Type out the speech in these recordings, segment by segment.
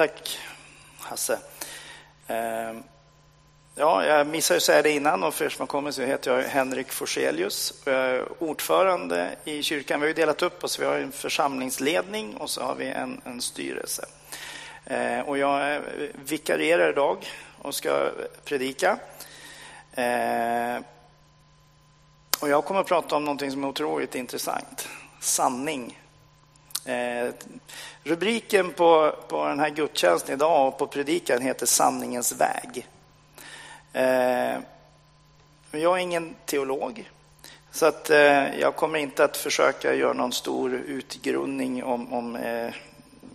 Tack Hasse. Ehm, ja, jag missade att säga det innan och för er som har kommit så heter jag Henrik Forselius. Jag är ordförande i kyrkan. Vi har delat upp oss. Vi har en församlingsledning och så har vi en, en styrelse. Ehm, och jag vikarierar idag och ska predika. Ehm, och jag kommer att prata om något som är otroligt intressant. Sanning. Eh, rubriken på, på den här gudstjänsten idag och på predikan heter Sanningens väg. Eh, jag är ingen teolog, så att, eh, jag kommer inte att försöka göra någon stor utgrundning om, om eh,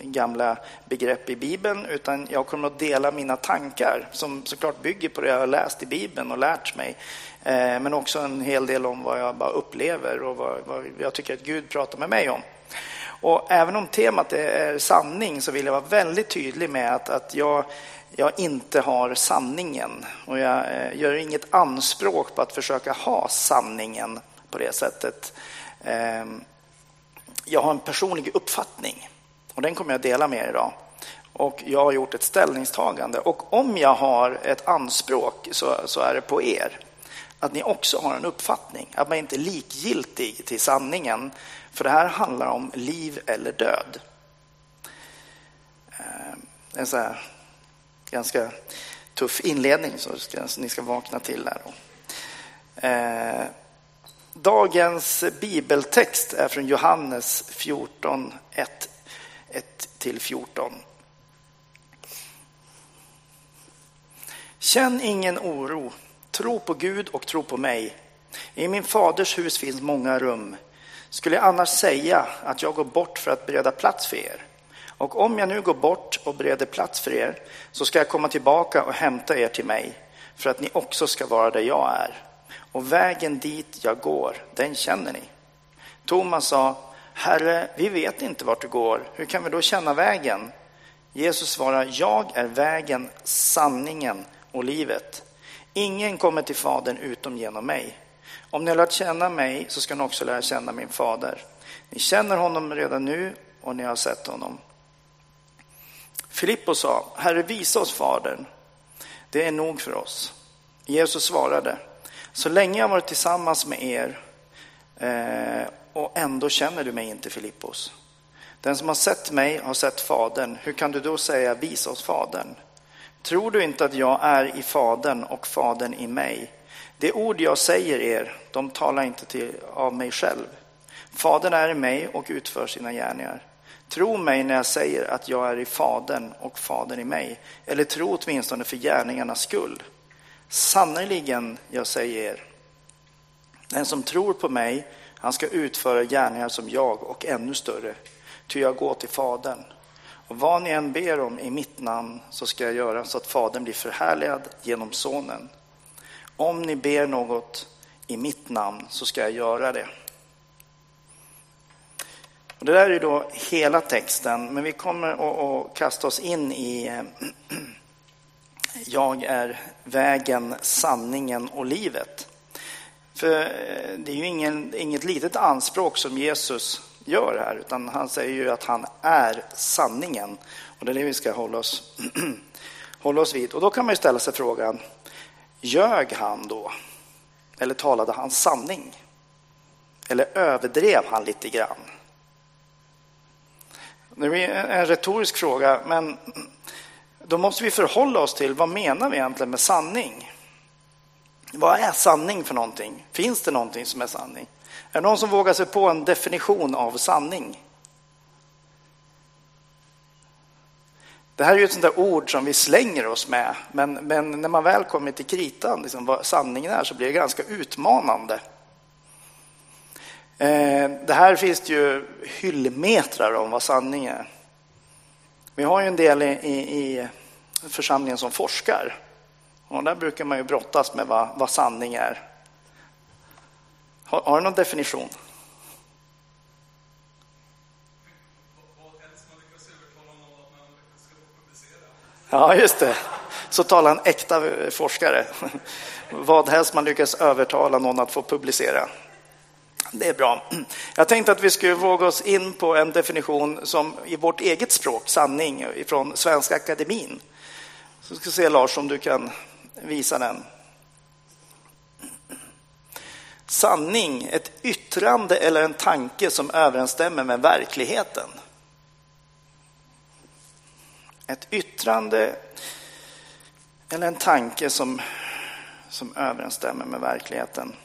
gamla begrepp i Bibeln, utan jag kommer att dela mina tankar som såklart bygger på det jag har läst i Bibeln och lärt mig. Eh, men också en hel del om vad jag bara upplever och vad, vad jag tycker att Gud pratar med mig om. Och även om temat är sanning så vill jag vara väldigt tydlig med att, att jag, jag inte har sanningen. Och jag eh, gör inget anspråk på att försöka ha sanningen på det sättet. Ehm, jag har en personlig uppfattning och den kommer jag dela med er idag. Och jag har gjort ett ställningstagande. Och om jag har ett anspråk så, så är det på er. Att ni också har en uppfattning. Att man inte är likgiltig till sanningen. För det här handlar om liv eller död. Ehm, en så här ganska tuff inledning så ni ska vakna till här. Då. Ehm, dagens bibeltext är från Johannes 14, 1 1-14. Känn ingen oro. Tro på Gud och tro på mig. I min faders hus finns många rum. Skulle jag annars säga att jag går bort för att bereda plats för er? Och om jag nu går bort och bereder plats för er så ska jag komma tillbaka och hämta er till mig för att ni också ska vara där jag är. Och vägen dit jag går, den känner ni. Thomas sa, Herre, vi vet inte vart du går. Hur kan vi då känna vägen? Jesus svarar, jag är vägen, sanningen och livet. Ingen kommer till Fadern utom genom mig. Om ni har lärt känna mig så ska ni också lära känna min fader. Ni känner honom redan nu och ni har sett honom. Filippos sa, Herre visa oss Fadern. Det är nog för oss. Jesus svarade, så länge jag varit tillsammans med er eh, och ändå känner du mig inte, Filippos. Den som har sett mig har sett Fadern. Hur kan du då säga visa oss Fadern? Tror du inte att jag är i Fadern och Fadern i mig? Det ord jag säger er, de talar inte till, av mig själv. Fadern är i mig och utför sina gärningar. Tro mig när jag säger att jag är i Fadern och Fadern i mig. Eller tro åtminstone för gärningarnas skull. Sannerligen, jag säger er, den som tror på mig han ska utföra gärningar som jag och ännu större, ty jag går till Fadern. Och vad ni än ber om i mitt namn så ska jag göra så att Fadern blir förhärligad genom Sonen. Om ni ber något i mitt namn så ska jag göra det. Och det där är då hela texten, men vi kommer att kasta oss in i eh, Jag är vägen, sanningen och livet. För eh, det är ju ingen, inget litet anspråk som Jesus gör här, utan han säger ju att han är sanningen. Och det är det vi ska hålla oss, hålla oss vid. Och då kan man ju ställa sig frågan, ljög han då? Eller talade han sanning? Eller överdrev han lite grann? Det är en retorisk fråga, men då måste vi förhålla oss till vad menar vi egentligen med sanning? Vad är sanning för någonting? Finns det någonting som är sanning? Är det någon som vågar sig på en definition av sanning? Det här är ju ett sånt där ord som vi slänger oss med, men, men när man väl kommer till kritan, liksom vad sanningen är, så blir det ganska utmanande. Eh, det här finns det ju hyllmetrar om vad sanning är. Vi har ju en del i, i, i församlingen som forskar och där brukar man ju brottas med vad, vad sanning är. Har, har du någon definition? Ja, just det. Så talar en äkta forskare. Vad helst man lyckas övertala någon att få publicera. Det är bra. Jag tänkte att vi skulle våga oss in på en definition som i vårt eget språk, sanning, från Svenska Akademin. Så ska se Lars om du kan visa den. Sanning, ett yttrande eller en tanke som överensstämmer med verkligheten. Ett yttrande eller en tanke som, som överensstämmer med verkligheten.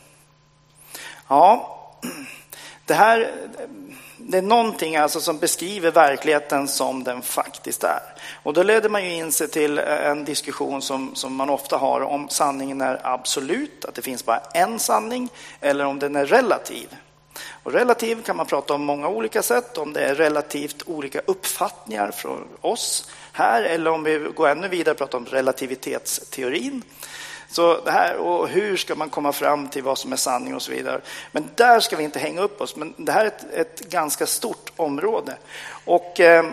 Ja, det här det är någonting alltså som beskriver verkligheten som den faktiskt är. Och då leder man ju in sig till eh, en diskussion som, som man ofta har om sanningen är absolut, att det finns bara en sanning, eller om den är relativ. Och relativ kan man prata om många olika sätt, om det är relativt olika uppfattningar från oss här, eller om vi går ännu vidare och pratar om relativitetsteorin. Så det här, och hur ska man komma fram till vad som är sanning och så vidare. Men där ska vi inte hänga upp oss. Men det här är ett, ett ganska stort område. Och eh,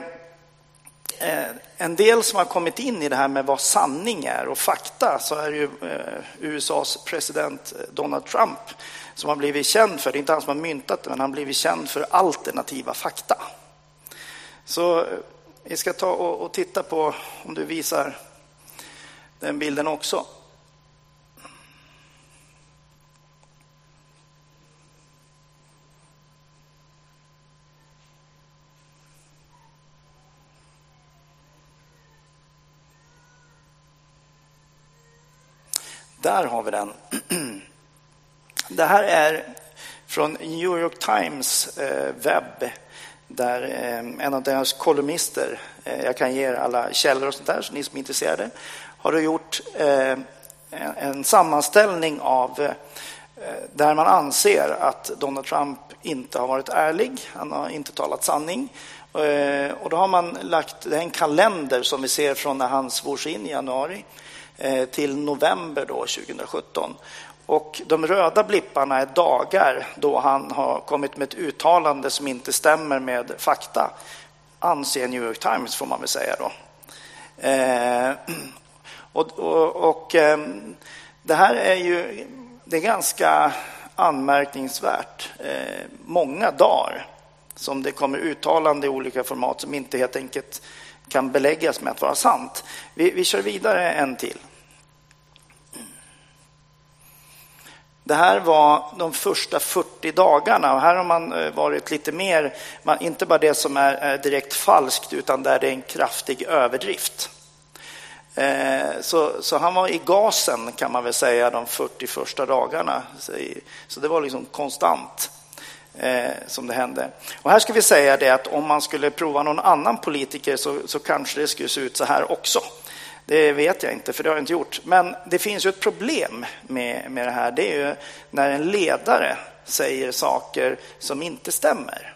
eh en del som har kommit in i det här med vad sanning är och fakta så är ju eh, USAs president eh, Donald Trump som har blivit känd för, det är inte han som har myntat det, men han har blivit känd för alternativa fakta. Så eh, vi ska ta och, och titta på om du visar den bilden också. Där har vi den. Det här är från New York Times eh, webb där eh, en av deras kolumnister, eh, jag kan ge er alla källor och sånt där, så ni som är intresserade, har gjort en sammanställning av där man anser att Donald Trump inte har varit ärlig, han har inte talat sanning. Och då har man lagt, det är en kalender som vi ser från när han svors in i januari till november då, 2017. Och de röda blipparna är dagar då han har kommit med ett uttalande som inte stämmer med fakta, anser New York Times får man väl säga då. Eh, och, och, och eh, det här är ju det är ganska anmärkningsvärt. Eh, många dagar som det kommer uttalande i olika format som inte helt enkelt kan beläggas med att vara sant. Vi, vi kör vidare en till. Det här var de första 40 dagarna och här har man eh, varit lite mer, inte bara det som är eh, direkt falskt utan där det är en kraftig överdrift. Eh, så, så, han var i gasen kan man väl säga de 40 första dagarna. Så det var liksom konstant eh, som det hände. Och här ska vi säga det att om man skulle prova någon annan politiker så, så kanske det skulle se ut så här också. Det vet jag inte, för det har jag inte gjort. Men det finns ju ett problem med, med det här. Det är ju när en ledare säger saker som inte stämmer.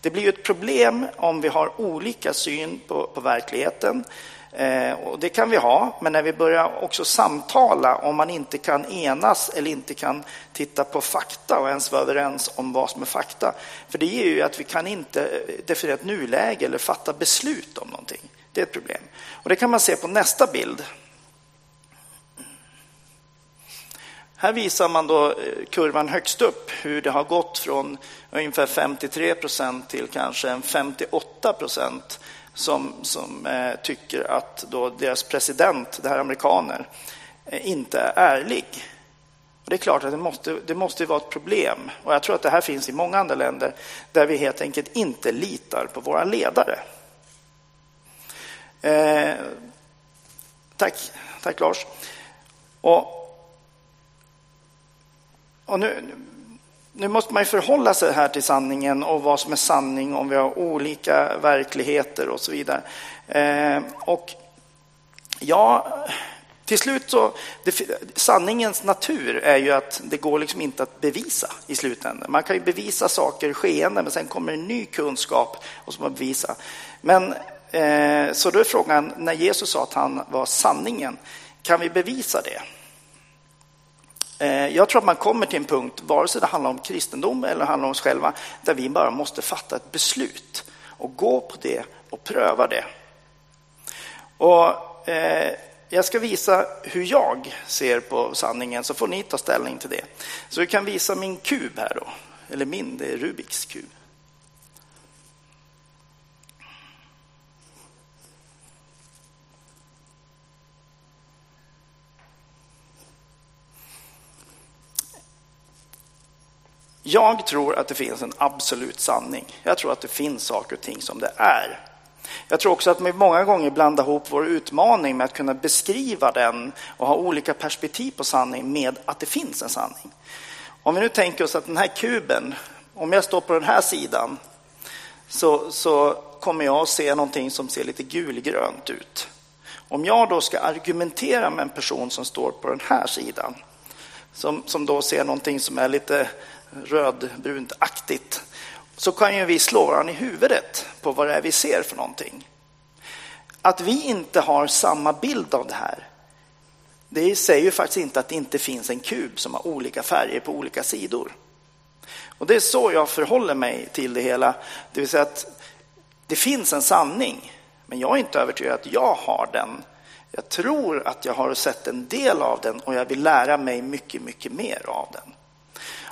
Det blir ju ett problem om vi har olika syn på, på verkligheten. Eh, och det kan vi ha, men när vi börjar också samtala, om man inte kan enas eller inte kan titta på fakta och ens vara överens om vad som är fakta. För det ger ju att vi kan inte eh, definiera ett nuläge eller fatta beslut om någonting. Det är ett problem. Och det kan man se på nästa bild. Här visar man då eh, kurvan högst upp, hur det har gått från ungefär 53 procent till kanske 58 procent som, som eh, tycker att då deras president, det här amerikaner, eh, inte är ärlig. Och det är klart att det måste, det måste vara ett problem. Och jag tror att det här finns i många andra länder där vi helt enkelt inte litar på våra ledare. Eh, tack, tack Lars. Och, och nu, nu måste man ju förhålla sig här till sanningen och vad som är sanning om vi har olika verkligheter och så vidare. Eh, och ja, till slut så, det, sanningens natur är ju att det går liksom inte att bevisa i slutändan. Man kan ju bevisa saker skeenden, men sen kommer en ny kunskap och så man bevisa. Men Eh, så då är frågan, när Jesus sa att han var sanningen, kan vi bevisa det? Eh, jag tror att man kommer till en punkt, vare sig det handlar om kristendom eller handlar om oss själva, där vi bara måste fatta ett beslut och gå på det och pröva det. Och, eh, jag ska visa hur jag ser på sanningen, så får ni ta ställning till det. Så vi kan visa min kub här då. eller min, det är Rubiks kub. Jag tror att det finns en absolut sanning. Jag tror att det finns saker och ting som det är. Jag tror också att vi många gånger blandar ihop vår utmaning med att kunna beskriva den och ha olika perspektiv på sanning med att det finns en sanning. Om vi nu tänker oss att den här kuben, om jag står på den här sidan så, så kommer jag att se någonting som ser lite gulgrönt ut. Om jag då ska argumentera med en person som står på den här sidan som, som då ser någonting som är lite rödbrunt-aktigt så kan ju vi slå varandra i huvudet på vad det är vi ser för någonting. Att vi inte har samma bild av det här, det säger ju faktiskt inte att det inte finns en kub som har olika färger på olika sidor. Och det är så jag förhåller mig till det hela. Det vill säga att det finns en sanning, men jag är inte övertygad att jag har den. Jag tror att jag har sett en del av den och jag vill lära mig mycket, mycket mer av den.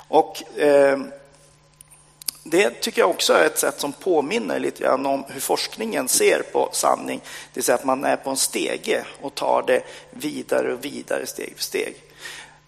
Och eh, det tycker jag också är ett sätt som påminner lite grann om hur forskningen ser på sanning. Det vill säga att man är på en stege och tar det vidare och vidare steg för steg.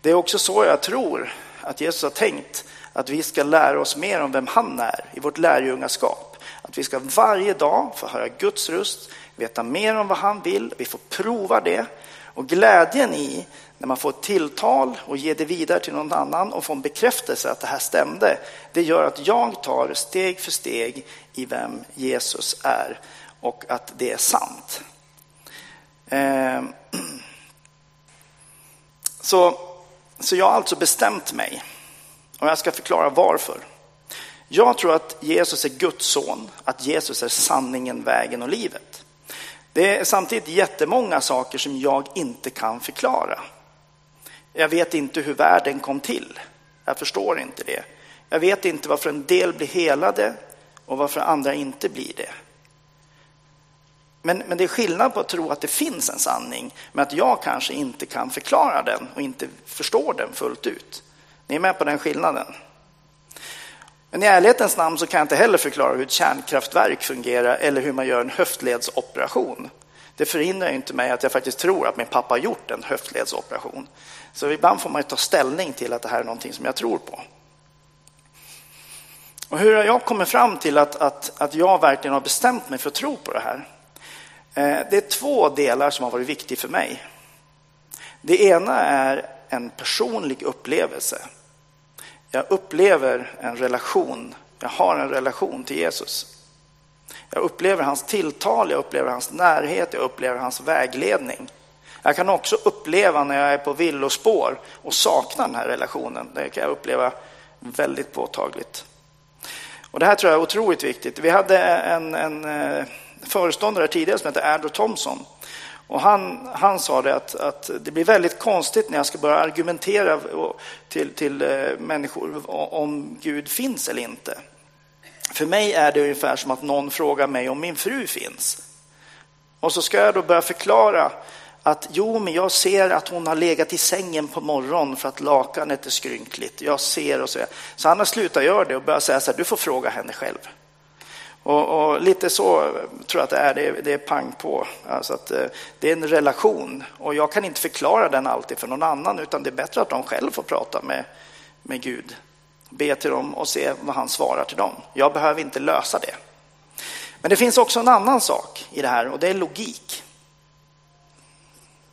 Det är också så jag tror att Jesus har tänkt att vi ska lära oss mer om vem han är i vårt lärjungaskap. Att vi ska varje dag få höra Guds röst, veta mer om vad han vill, vi får prova det. Och glädjen i när man får ett tilltal och ger det vidare till någon annan och får en bekräftelse att det här stämde, det gör att jag tar steg för steg i vem Jesus är och att det är sant. Ehm. Så, så jag har alltså bestämt mig och jag ska förklara varför. Jag tror att Jesus är Guds son, att Jesus är sanningen, vägen och livet. Det är samtidigt jättemånga saker som jag inte kan förklara. Jag vet inte hur världen kom till. Jag förstår inte det. Jag vet inte varför en del blir helade och varför andra inte blir det. Men, men det är skillnad på att tro att det finns en sanning, men att jag kanske inte kan förklara den och inte förstår den fullt ut. Ni är med på den skillnaden? Men i ärlighetens namn så kan jag inte heller förklara hur ett kärnkraftverk fungerar eller hur man gör en höftledsoperation. Det förhindrar inte mig att jag faktiskt tror att min pappa har gjort en höftledsoperation. Så ibland får man ta ställning till att det här är någonting som jag tror på. Och hur har jag kommit fram till att, att, att jag verkligen har bestämt mig för att tro på det här? Eh, det är två delar som har varit viktiga för mig. Det ena är en personlig upplevelse. Jag upplever en relation, jag har en relation till Jesus. Jag upplever hans tilltal, jag upplever hans närhet, jag upplever hans vägledning. Jag kan också uppleva när jag är på villospår och saknar den här relationen. Det kan jag uppleva väldigt påtagligt. Och det här tror jag är otroligt viktigt. Vi hade en, en eh, föreståndare tidigare som hette Andrew Thompson. Och han, han sa det att, att det blir väldigt konstigt när jag ska börja argumentera till, till eh, människor om Gud finns eller inte. För mig är det ungefär som att någon frågar mig om min fru finns. Och så ska jag då börja förklara att jo, men jag ser att hon har legat i sängen på morgonen för att lakanet är skrynkligt. Jag ser och så. Så han har slutat göra det och börjat säga så här, du får fråga henne själv. Och, och lite så tror jag att det är, det är, det är pang på. Alltså att, eh, det är en relation och jag kan inte förklara den alltid för någon annan utan det är bättre att de själv får prata med, med Gud. Be till dem och se vad han svarar till dem. Jag behöver inte lösa det. Men det finns också en annan sak i det här och det är logik.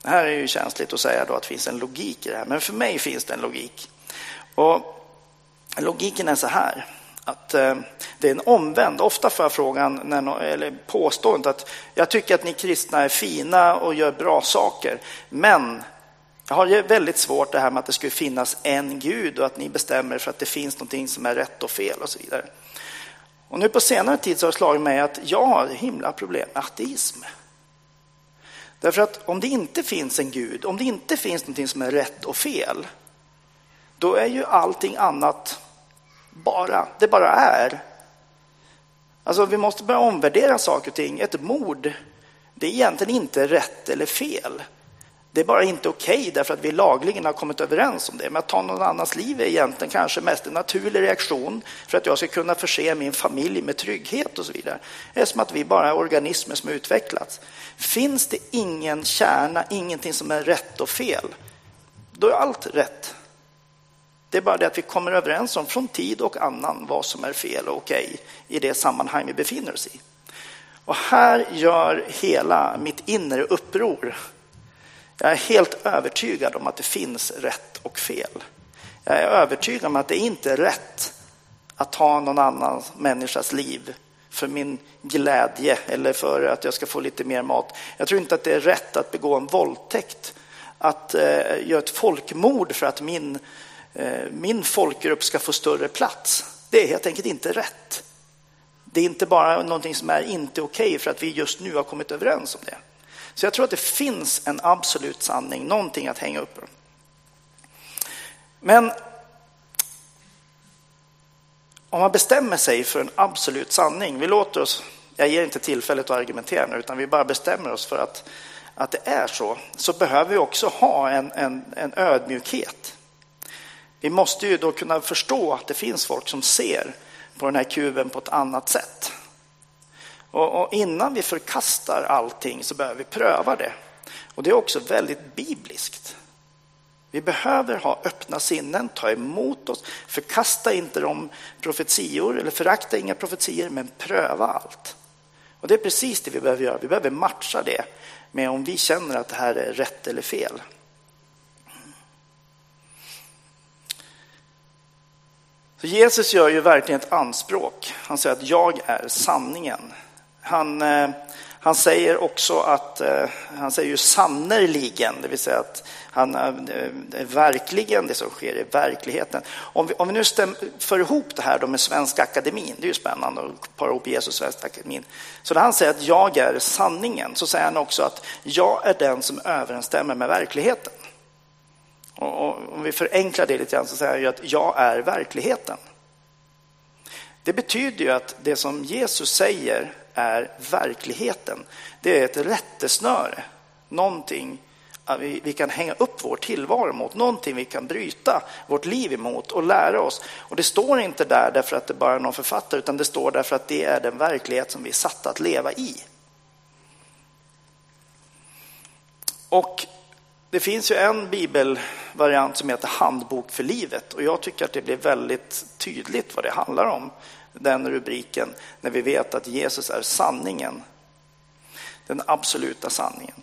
Det här är ju känsligt att säga då att det finns en logik i det här, men för mig finns det en logik. Och logiken är så här, att eh, det är en omvänd. Ofta får jag frågan, när, eller påståendet att jag tycker att ni kristna är fina och gör bra saker, men jag har väldigt svårt det här med att det skulle finnas en gud och att ni bestämmer för att det finns någonting som är rätt och fel och så vidare. Och nu på senare tid så har det slagit mig att jag har himla problem med ateism. Därför att om det inte finns en gud, om det inte finns någonting som är rätt och fel, då är ju allting annat bara, det bara är. Alltså vi måste börja omvärdera saker och ting. Ett mord, det är egentligen inte rätt eller fel. Det är bara inte okej okay därför att vi lagligen har kommit överens om det. Men att ta någon annans liv är egentligen kanske mest en naturlig reaktion för att jag ska kunna förse min familj med trygghet och så vidare. Det är som att vi bara är organismer som utvecklats. Finns det ingen kärna, ingenting som är rätt och fel, då är allt rätt. Det är bara det att vi kommer överens om från tid och annan vad som är fel och okej i det sammanhang vi befinner oss i. Och här gör hela mitt inre uppror. Jag är helt övertygad om att det finns rätt och fel. Jag är övertygad om att det inte är rätt att ta någon annan människas liv för min glädje eller för att jag ska få lite mer mat. Jag tror inte att det är rätt att begå en våldtäkt, att eh, göra ett folkmord för att min, eh, min folkgrupp ska få större plats. Det är helt enkelt inte rätt. Det är inte bara någonting som är inte okej okay för att vi just nu har kommit överens om det. Så jag tror att det finns en absolut sanning, någonting att hänga upp Men om man bestämmer sig för en absolut sanning, vi låter oss, jag ger inte tillfället att argumentera nu, utan vi bara bestämmer oss för att, att det är så, så behöver vi också ha en, en, en ödmjukhet. Vi måste ju då kunna förstå att det finns folk som ser på den här kuben på ett annat sätt. Och, och innan vi förkastar allting så behöver vi pröva det. Och det är också väldigt bibliskt. Vi behöver ha öppna sinnen, ta emot oss, förkasta inte de profetior eller förakta inga profetior men pröva allt. Och det är precis det vi behöver göra. Vi behöver matcha det med om vi känner att det här är rätt eller fel. Så Jesus gör ju verkligen ett anspråk. Han säger att jag är sanningen. Han, eh, han säger också att, eh, han säger ju sannerligen, det vill säga att han eh, är verkligen det som sker i verkligheten. Om vi, om vi nu stäm, för ihop det här då med Svenska Akademin, det är ju spännande att para ihop Jesus och Svenska Akademin. Så när han säger att jag är sanningen så säger han också att jag är den som överensstämmer med verkligheten. Och, och om vi förenklar det lite grann så säger han ju att jag är verkligheten. Det betyder ju att det som Jesus säger är verkligheten. Det är ett rättesnöre, någonting vi, vi kan hänga upp vår tillvaro mot, någonting vi kan bryta vårt liv emot och lära oss. Och det står inte där därför att det bara är någon författare, utan det står därför att det är den verklighet som vi är satta att leva i. Och det finns ju en bibelvariant som heter Handbok för livet och jag tycker att det blir väldigt tydligt vad det handlar om den rubriken när vi vet att Jesus är sanningen. Den absoluta sanningen.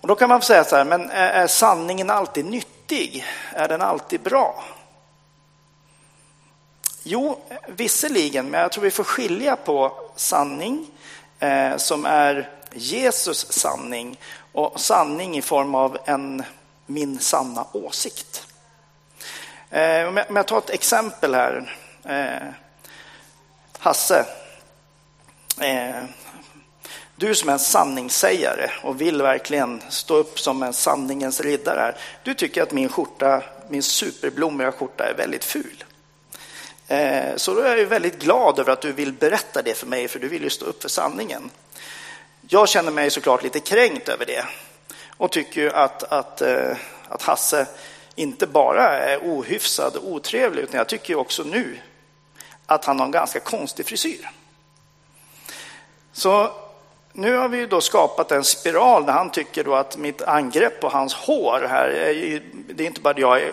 Och då kan man säga så här, men är sanningen alltid nyttig? Är den alltid bra? Jo, visserligen, men jag tror vi får skilja på sanning eh, som är Jesus sanning och sanning i form av en min sanna åsikt. Eh, om jag tar ett exempel här Eh, Hasse, eh, du som är en sanningssägare och vill verkligen stå upp som en sanningens riddare här. Du tycker att min skjorta, min superblommiga skjorta är väldigt ful. Eh, Så då är jag väldigt glad över att du vill berätta det för mig, för du vill ju stå upp för sanningen. Jag känner mig såklart lite kränkt över det och tycker att, att, eh, att Hasse inte bara är ohyfsad och otrevlig, utan jag tycker också nu att han har en ganska konstig frisyr. Så nu har vi då skapat en spiral där han tycker då att mitt angrepp på hans hår här, är, det är inte bara att jag är,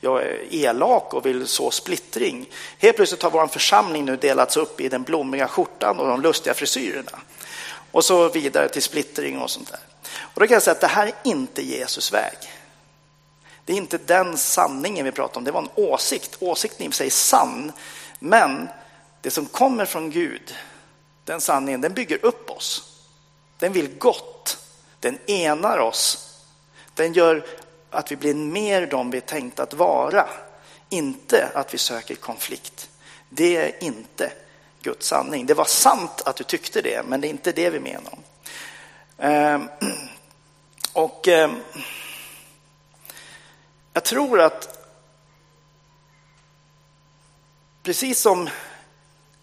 jag är elak och vill så splittring. Helt plötsligt har vår församling nu delats upp i den blommiga skjortan och de lustiga frisyrerna. Och så vidare till splittring och sånt där. Och då kan jag säga att det här är inte Jesus väg. Det är inte den sanningen vi pratar om, det var en åsikt. Åsikten i sig är sann, men det som kommer från Gud, den sanningen, den bygger upp oss. Den vill gott. Den enar oss. Den gör att vi blir mer de vi är tänkta att vara. Inte att vi söker konflikt. Det är inte Guds sanning. Det var sant att du tyckte det, men det är inte det vi menar. Ehm, och ehm, jag tror att Precis som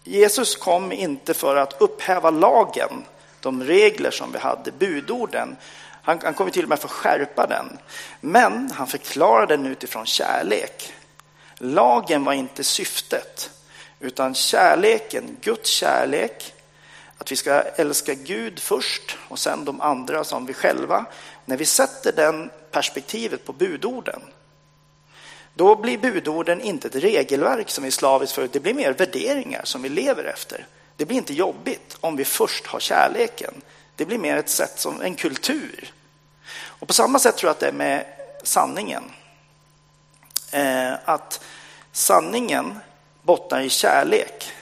Jesus kom inte för att upphäva lagen, de regler som vi hade, budorden. Han, han kom till och med för att skärpa den. Men han förklarade den utifrån kärlek. Lagen var inte syftet, utan kärleken, Guds kärlek, att vi ska älska Gud först och sen de andra som vi själva. När vi sätter den perspektivet på budorden, då blir budorden inte ett regelverk som vi är slaviskt för, det blir mer värderingar som vi lever efter. Det blir inte jobbigt om vi först har kärleken. Det blir mer ett sätt som en kultur. Och på samma sätt tror jag att det är med sanningen. Eh, att sanningen bottnar i kärlek.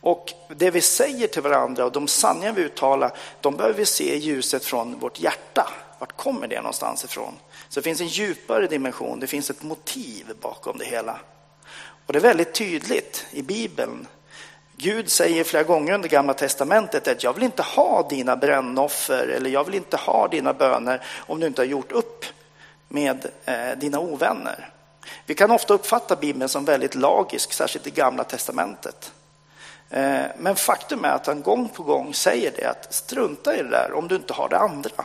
Och det vi säger till varandra och de sanningar vi uttalar, de behöver vi se i ljuset från vårt hjärta. Vart kommer det någonstans ifrån? Så det finns en djupare dimension, det finns ett motiv bakom det hela. Och det är väldigt tydligt i Bibeln. Gud säger flera gånger under Gamla Testamentet att jag vill inte ha dina brännoffer eller jag vill inte ha dina böner om du inte har gjort upp med eh, dina ovänner. Vi kan ofta uppfatta Bibeln som väldigt lagisk, särskilt i Gamla Testamentet. Eh, men faktum är att han gång på gång säger det att strunta i det där om du inte har det andra.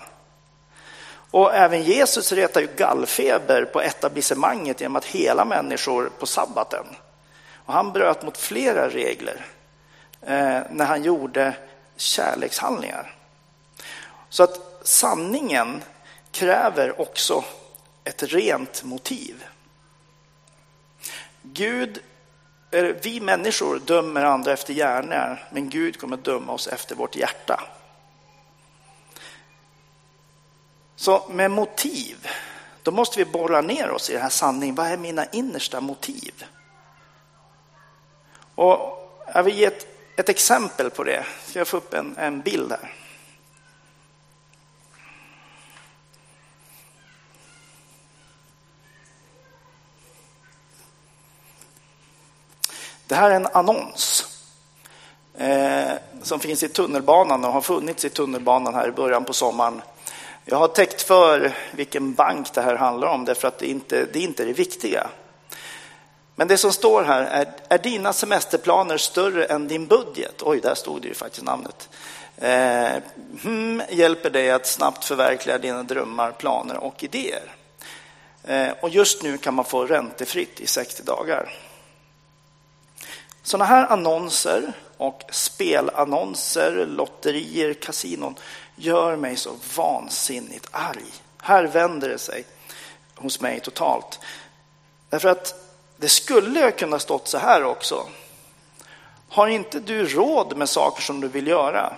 Och även Jesus retar ju gallfeber på etablissemanget genom att hela människor på sabbaten. Och han bröt mot flera regler eh, när han gjorde kärlekshandlingar. Så att sanningen kräver också ett rent motiv. Gud, vi människor dömer andra efter gärningar, men Gud kommer döma oss efter vårt hjärta. Så med motiv, då måste vi borra ner oss i den här sanningen. Vad är mina innersta motiv? Och jag vill ge ett, ett exempel på det. Ska jag få upp en, en bild här? Det här är en annons eh, som finns i tunnelbanan och har funnits i tunnelbanan här i början på sommaren. Jag har täckt för vilken bank det här handlar om därför att det inte det är inte det viktiga. Men det som står här är, är dina semesterplaner större än din budget? Oj, där stod det ju faktiskt namnet. Eh, hmm, hjälper dig att snabbt förverkliga dina drömmar, planer och idéer. Eh, och just nu kan man få räntefritt i 60 dagar. Sådana här annonser och spelannonser, lotterier, kasinon gör mig så vansinnigt arg. Här vänder det sig hos mig totalt. Därför att det skulle ha kunnat stått så här också. Har inte du råd med saker som du vill göra?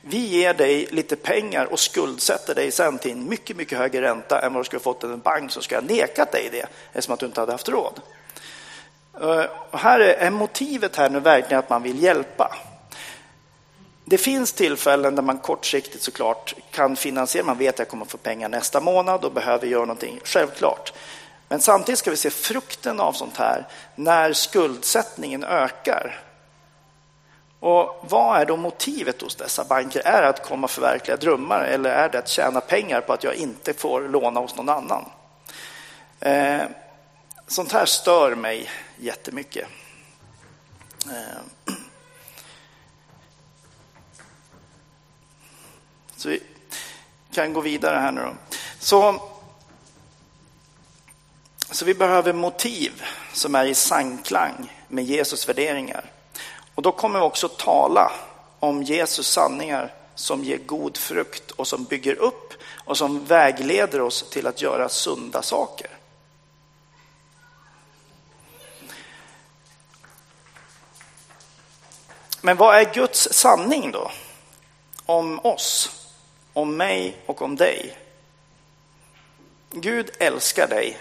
Vi ger dig lite pengar och skuldsätter dig sen till en mycket, mycket högre ränta än vad du skulle fått i en bank som skulle ha nekat dig det eftersom att du inte hade haft råd. Eh, och här är motivet här nu verkligen att man vill hjälpa. Det finns tillfällen där man kortsiktigt såklart kan finansiera. Man vet att jag kommer få pengar nästa månad och behöver göra någonting, självklart. Men samtidigt ska vi se frukten av sånt här när skuldsättningen ökar. Och vad är då motivet hos dessa banker? Är det att komma och förverkliga drömmar eller är det att tjäna pengar på att jag inte får låna hos någon annan? Eh, sånt här stör mig jättemycket. Eh, så vi kan gå vidare här nu då. Så, så vi behöver motiv som är i sanklang med Jesus värderingar. Och då kommer vi också tala om Jesus sanningar som ger god frukt och som bygger upp och som vägleder oss till att göra sunda saker. Men vad är Guds sanning då? Om oss, om mig och om dig. Gud älskar dig.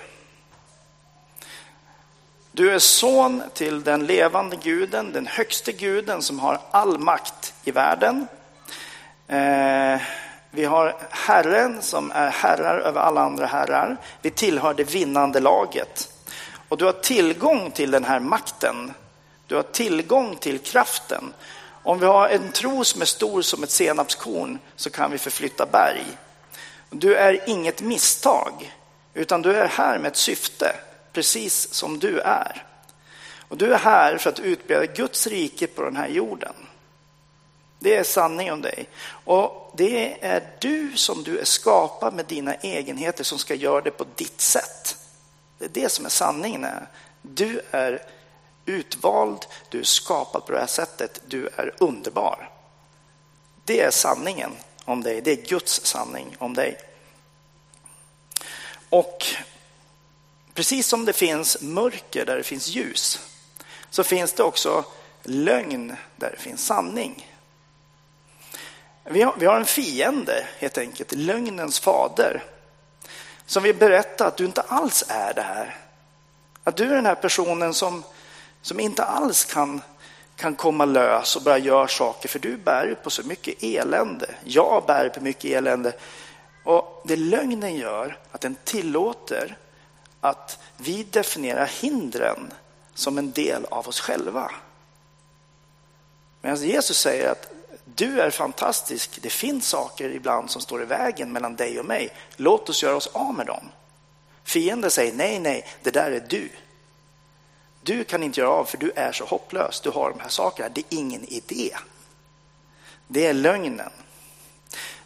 Du är son till den levande guden, den högste guden som har all makt i världen. Eh, vi har Herren som är herrar över alla andra herrar. Vi tillhör det vinnande laget. Och du har tillgång till den här makten du har tillgång till kraften. Om vi har en tro som är stor som ett senapskorn så kan vi förflytta berg. Du är inget misstag, utan du är här med ett syfte, precis som du är. Och du är här för att utbreda Guds rike på den här jorden. Det är sanningen om dig. Och det är du som du är skapad med dina egenheter som ska göra det på ditt sätt. Det är det som är sanningen. Du är utvald, du är skapad på det här sättet, du är underbar. Det är sanningen om dig, det är Guds sanning om dig. Och precis som det finns mörker där det finns ljus så finns det också lögn där det finns sanning. Vi har, vi har en fiende, helt enkelt, lögnens fader, som vill berätta att du inte alls är det här. Att du är den här personen som, som inte alls kan, kan komma lös och börja göra saker, för du bär på så mycket elände. Jag bär på mycket elände. Och det lögnen gör, att den tillåter att vi definierar hindren som en del av oss själva. Medan Jesus säger att du är fantastisk, det finns saker ibland som står i vägen mellan dig och mig. Låt oss göra oss av med dem. Fienden säger nej, nej, det där är du. Du kan inte göra av för du är så hopplös. Du har de här sakerna. Det är ingen idé. Det är lögnen.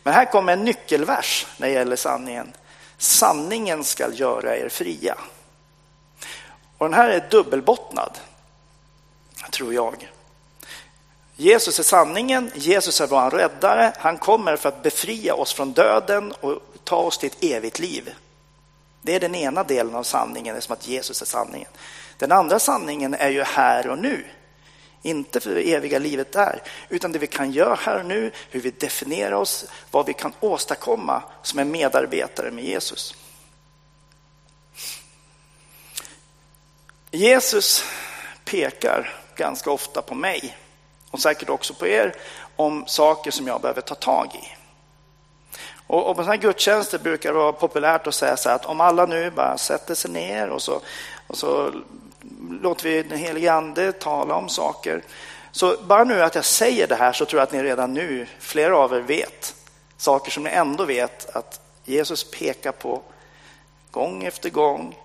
Men här kommer en nyckelvers när det gäller sanningen. Sanningen ska göra er fria. Och den här är dubbelbottnad, tror jag. Jesus är sanningen, Jesus är vår räddare. Han kommer för att befria oss från döden och ta oss till ett evigt liv. Det är den ena delen av sanningen, det är som att Jesus är sanningen. Den andra sanningen är ju här och nu. Inte för det eviga livet där, utan det vi kan göra här och nu, hur vi definierar oss, vad vi kan åstadkomma som en medarbetare med Jesus. Jesus pekar ganska ofta på mig och säkert också på er om saker som jag behöver ta tag i. Och, och på sådana här gudstjänster brukar det vara populärt att säga så här att om alla nu bara sätter sig ner och så, och så låter vi den helige Ande tala om saker. Så bara nu att jag säger det här så tror jag att ni redan nu, flera av er vet saker som ni ändå vet att Jesus pekar på gång efter gång.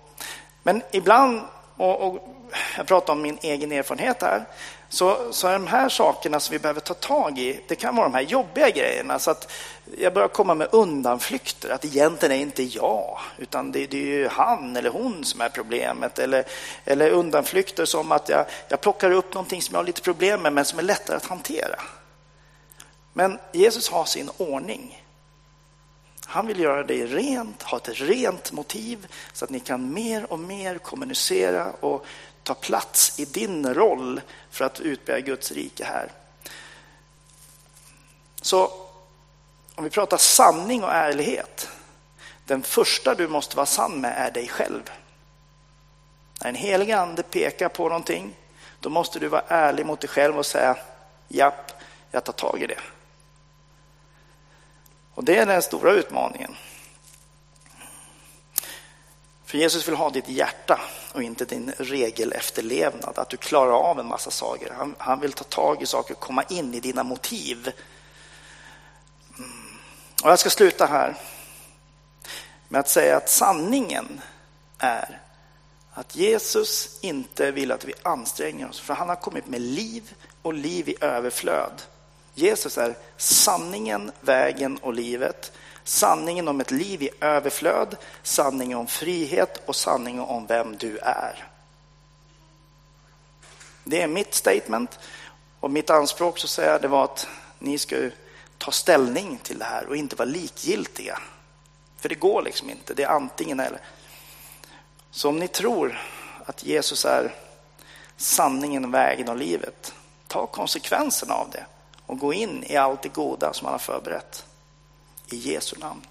Men ibland, och, och jag pratar om min egen erfarenhet här, så, så är de här sakerna som vi behöver ta tag i, det kan vara de här jobbiga grejerna. Så att jag börjar komma med undanflykter, att egentligen är inte jag, utan det, det är ju han eller hon som är problemet. Eller, eller undanflykter som att jag, jag plockar upp någonting som jag har lite problem med, men som är lättare att hantera. Men Jesus har sin ordning. Han vill göra dig rent, ha ett rent motiv så att ni kan mer och mer kommunicera och ta plats i din roll för att utbreda Guds rike här. Så om vi pratar sanning och ärlighet. Den första du måste vara sann med är dig själv. När en helig ande pekar på någonting, då måste du vara ärlig mot dig själv och säga japp, jag tar tag i det. Och det är den stora utmaningen. För Jesus vill ha ditt hjärta och inte din regelefterlevnad, att du klarar av en massa saker. Han, han vill ta tag i saker och komma in i dina motiv. Mm. Och jag ska sluta här med att säga att sanningen är att Jesus inte vill att vi anstränger oss, för han har kommit med liv och liv i överflöd. Jesus är sanningen, vägen och livet sanningen om ett liv i överflöd, sanningen om frihet och sanningen om vem du är. Det är mitt statement och mitt anspråk så säger jag det var att ni ska ta ställning till det här och inte vara likgiltiga. För det går liksom inte, det är antingen eller. Så om ni tror att Jesus är sanningen, vägen och livet, ta konsekvenserna av det och gå in i allt det goda som han har förberett. I Jesu namn.